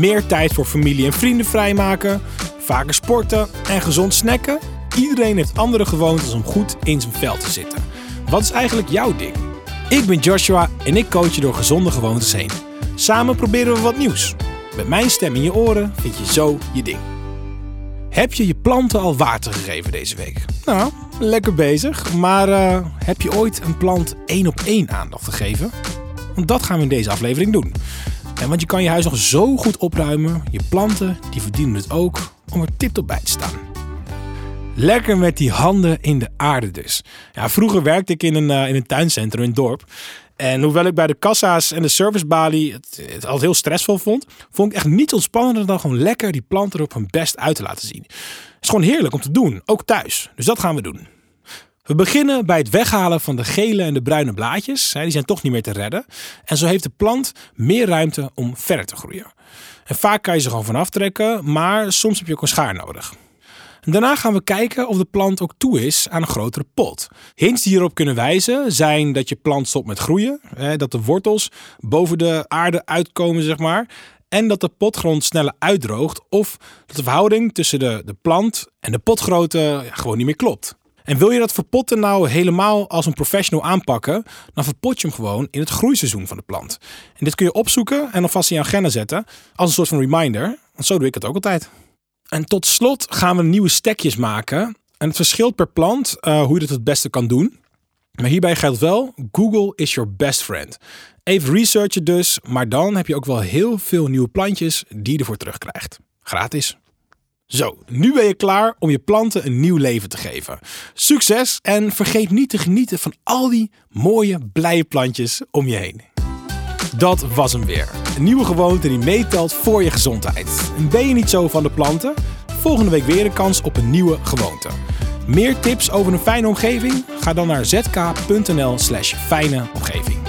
meer tijd voor familie en vrienden vrijmaken, vaker sporten en gezond snacken. Iedereen heeft andere gewoontes om goed in zijn vel te zitten. Wat is eigenlijk jouw ding? Ik ben Joshua en ik coach je door gezonde gewoontes heen. Samen proberen we wat nieuws. Met mijn stem in je oren vind je zo je ding. Heb je je planten al water gegeven deze week? Nou, lekker bezig. Maar uh, heb je ooit een plant één op één aandacht gegeven? Dat gaan we in deze aflevering doen. En want je kan je huis nog zo goed opruimen. Je planten die verdienen het ook om er tiptop bij te staan. Lekker met die handen in de aarde dus. Ja, vroeger werkte ik in een, uh, in een tuincentrum in het dorp. En hoewel ik bij de kassa's en de servicebalie het, het altijd heel stressvol vond, vond ik echt niets ontspannender dan gewoon lekker die planten er op hun best uit te laten zien. Het is gewoon heerlijk om te doen, ook thuis. Dus dat gaan we doen. We beginnen bij het weghalen van de gele en de bruine blaadjes. Die zijn toch niet meer te redden. En zo heeft de plant meer ruimte om verder te groeien. En vaak kan je ze gewoon vanaf trekken, maar soms heb je ook een schaar nodig. Daarna gaan we kijken of de plant ook toe is aan een grotere pot. Hints die hierop kunnen wijzen zijn dat je plant stopt met groeien, dat de wortels boven de aarde uitkomen, zeg maar. En dat de potgrond sneller uitdroogt of dat de verhouding tussen de, de plant en de potgrootte gewoon niet meer klopt. En wil je dat verpotten nou helemaal als een professional aanpakken, dan verpot je hem gewoon in het groeiseizoen van de plant. En dit kun je opzoeken en alvast in je agenda zetten als een soort van reminder, want zo doe ik het ook altijd. En tot slot gaan we nieuwe stekjes maken. En het verschilt per plant uh, hoe je het het beste kan doen. Maar hierbij geldt wel, Google is your best friend. Even researchen dus, maar dan heb je ook wel heel veel nieuwe plantjes die je ervoor terugkrijgt. Gratis. Zo, nu ben je klaar om je planten een nieuw leven te geven. Succes en vergeet niet te genieten van al die mooie, blije plantjes om je heen. Dat was hem weer. Een nieuwe gewoonte die meetelt voor je gezondheid. En ben je niet zo van de planten? Volgende week weer een kans op een nieuwe gewoonte. Meer tips over een fijne omgeving? Ga dan naar zk.nl/slash fijne omgeving.